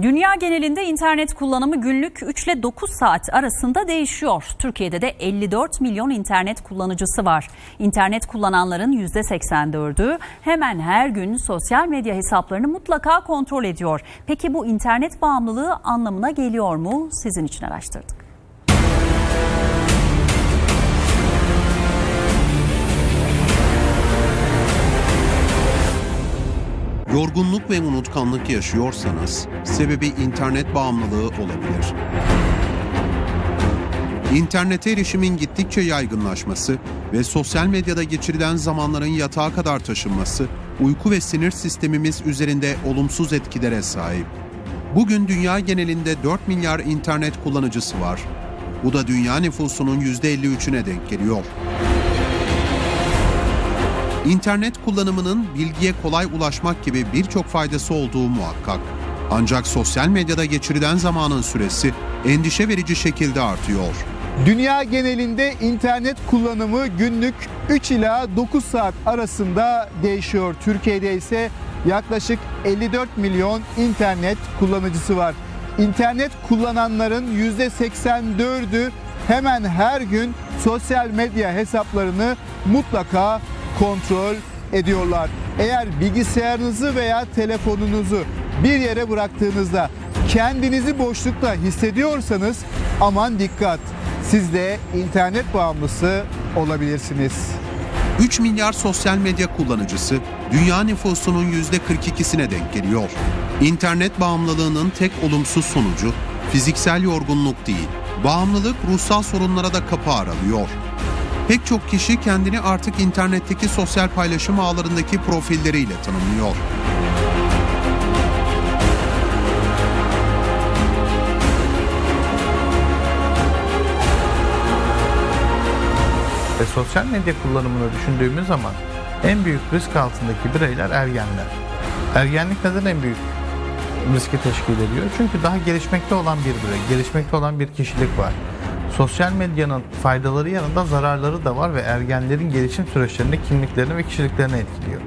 Dünya genelinde internet kullanımı günlük 3 ile 9 saat arasında değişiyor. Türkiye'de de 54 milyon internet kullanıcısı var. İnternet kullananların %84'ü hemen her gün sosyal medya hesaplarını mutlaka kontrol ediyor. Peki bu internet bağımlılığı anlamına geliyor mu? Sizin için araştırdık. Ve unutkanlık yaşıyorsanız sebebi internet bağımlılığı olabilir. İnternete erişimin gittikçe yaygınlaşması ve sosyal medyada geçirilen zamanların yatağa kadar taşınması uyku ve sinir sistemimiz üzerinde olumsuz etkilere sahip. Bugün dünya genelinde 4 milyar internet kullanıcısı var. Bu da dünya nüfusunun %53'üne denk geliyor. İnternet kullanımının bilgiye kolay ulaşmak gibi birçok faydası olduğu muhakkak. Ancak sosyal medyada geçirilen zamanın süresi endişe verici şekilde artıyor. Dünya genelinde internet kullanımı günlük 3 ila 9 saat arasında değişiyor. Türkiye'de ise yaklaşık 54 milyon internet kullanıcısı var. İnternet kullananların %84'ü hemen her gün sosyal medya hesaplarını mutlaka kontrol ediyorlar. Eğer bilgisayarınızı veya telefonunuzu bir yere bıraktığınızda kendinizi boşlukta hissediyorsanız aman dikkat. Siz de internet bağımlısı olabilirsiniz. 3 milyar sosyal medya kullanıcısı dünya nüfusunun %42'sine denk geliyor. İnternet bağımlılığının tek olumsuz sonucu fiziksel yorgunluk değil, bağımlılık ruhsal sorunlara da kapı aralıyor. Pek çok kişi kendini artık internetteki sosyal paylaşım ağlarındaki profilleriyle tanımlıyor. Ve sosyal medya kullanımını düşündüğümüz zaman en büyük risk altındaki bireyler ergenler. Ergenlik neden en büyük riski teşkil ediyor? Çünkü daha gelişmekte olan bir birey, gelişmekte olan bir kişilik var. Sosyal medyanın faydaları yanında zararları da var ve ergenlerin gelişim süreçlerini, kimliklerini ve kişiliklerini etkiliyor.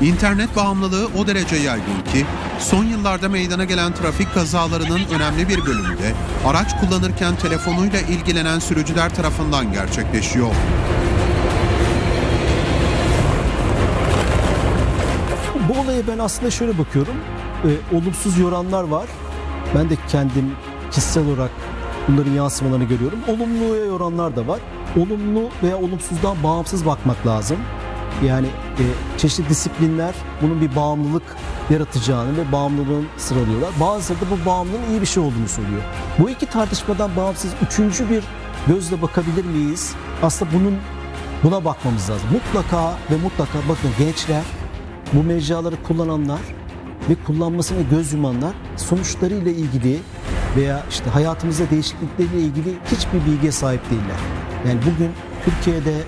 İnternet bağımlılığı o derece yaygın ki son yıllarda meydana gelen trafik kazalarının önemli bir bölümü de araç kullanırken telefonuyla ilgilenen sürücüler tarafından gerçekleşiyor. Bu olaya ben aslında şöyle bakıyorum. Ee, olumsuz yoranlar var. Ben de kendim kişisel olarak bunların yansımalarını görüyorum. Olumluya yoranlar da var. Olumlu veya olumsuzdan bağımsız bakmak lazım. Yani e, çeşitli disiplinler bunun bir bağımlılık yaratacağını ve bağımlılığın sıralıyorlar. Bazıları da bu bağımlılığın iyi bir şey olduğunu söylüyor. Bu iki tartışmadan bağımsız üçüncü bir gözle bakabilir miyiz? Aslında bunun buna bakmamız lazım. Mutlaka ve mutlaka bakın gençler bu mecraları kullananlar ve kullanmasına göz yumanlar sonuçlarıyla ilgili veya işte hayatımızda değişiklikleriyle ilgili hiçbir bilgiye sahip değiller. Yani bugün Türkiye'de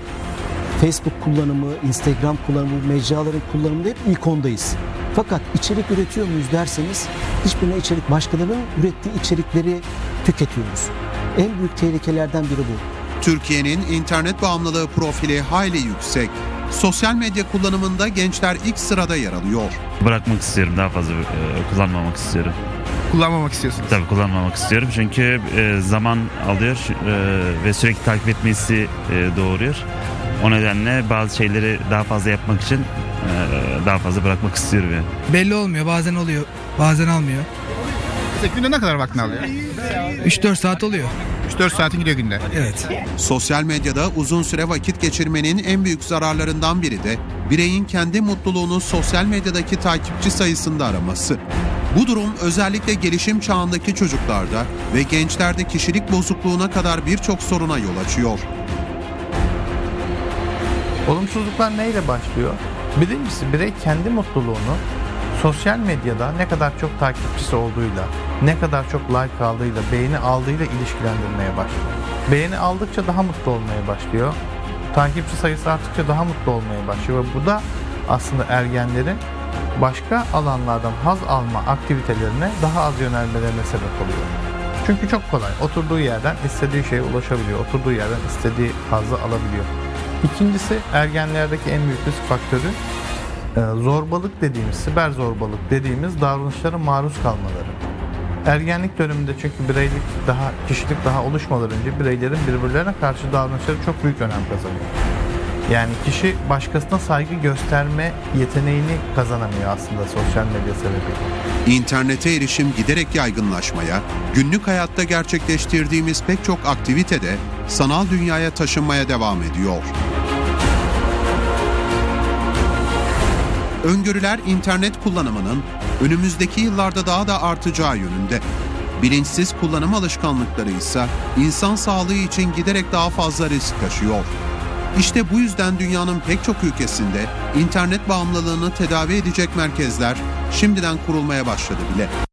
Facebook kullanımı, Instagram kullanımı, mecraların kullanımında hep ilk ondayız. Fakat içerik üretiyor muyuz derseniz hiçbirine içerik başkalarının ürettiği içerikleri tüketiyoruz. En büyük tehlikelerden biri bu. Türkiye'nin internet bağımlılığı profili hayli yüksek. Sosyal medya kullanımında gençler ilk sırada yer alıyor. Bırakmak istiyorum daha fazla e, kullanmamak istiyorum. Kullanmamak istiyorsunuz. Tabii kullanmamak istiyorum çünkü e, zaman alıyor e, ve sürekli takip etmesi e, doğuruyor. O nedenle bazı şeyleri daha fazla yapmak için e, daha fazla bırakmak istiyorum yani. Belli olmuyor. Bazen oluyor. Bazen almıyor. Mesela günde ne kadar vaktini alıyor? 3-4 saat oluyor. 3-4 saatin gidiyor günde. Evet. Sosyal medyada uzun süre vakit geçirmenin en büyük zararlarından biri de bireyin kendi mutluluğunu sosyal medyadaki takipçi sayısında araması. Bu durum özellikle gelişim çağındaki çocuklarda ve gençlerde kişilik bozukluğuna kadar birçok soruna yol açıyor. Olumsuzluklar neyle başlıyor? Birincisi birey kendi mutluluğunu sosyal medyada ne kadar çok takipçisi olduğuyla, ne kadar çok like aldığıyla, beğeni aldığıyla ilişkilendirmeye başlıyor. Beğeni aldıkça daha mutlu olmaya başlıyor. Takipçi sayısı arttıkça daha mutlu olmaya başlıyor ve bu da aslında ergenlerin başka alanlardan haz alma aktivitelerine daha az yönelmelerine sebep oluyor. Çünkü çok kolay. Oturduğu yerden istediği şeye ulaşabiliyor. Oturduğu yerden istediği hazzı alabiliyor. İkincisi ergenlerdeki en büyük risk faktörü zorbalık dediğimiz, siber zorbalık dediğimiz davranışlara maruz kalmaları. Ergenlik döneminde çünkü bireylik daha, kişilik daha oluşmadan önce bireylerin birbirlerine karşı davranışları çok büyük önem kazanıyor. Yani kişi başkasına saygı gösterme yeteneğini kazanamıyor aslında sosyal medya sebebiyle. İnternete erişim giderek yaygınlaşmaya, günlük hayatta gerçekleştirdiğimiz pek çok aktivitede sanal dünyaya taşınmaya devam ediyor. Öngörüler internet kullanımının önümüzdeki yıllarda daha da artacağı yönünde. Bilinçsiz kullanım alışkanlıkları ise insan sağlığı için giderek daha fazla risk taşıyor. İşte bu yüzden dünyanın pek çok ülkesinde internet bağımlılığını tedavi edecek merkezler şimdiden kurulmaya başladı bile.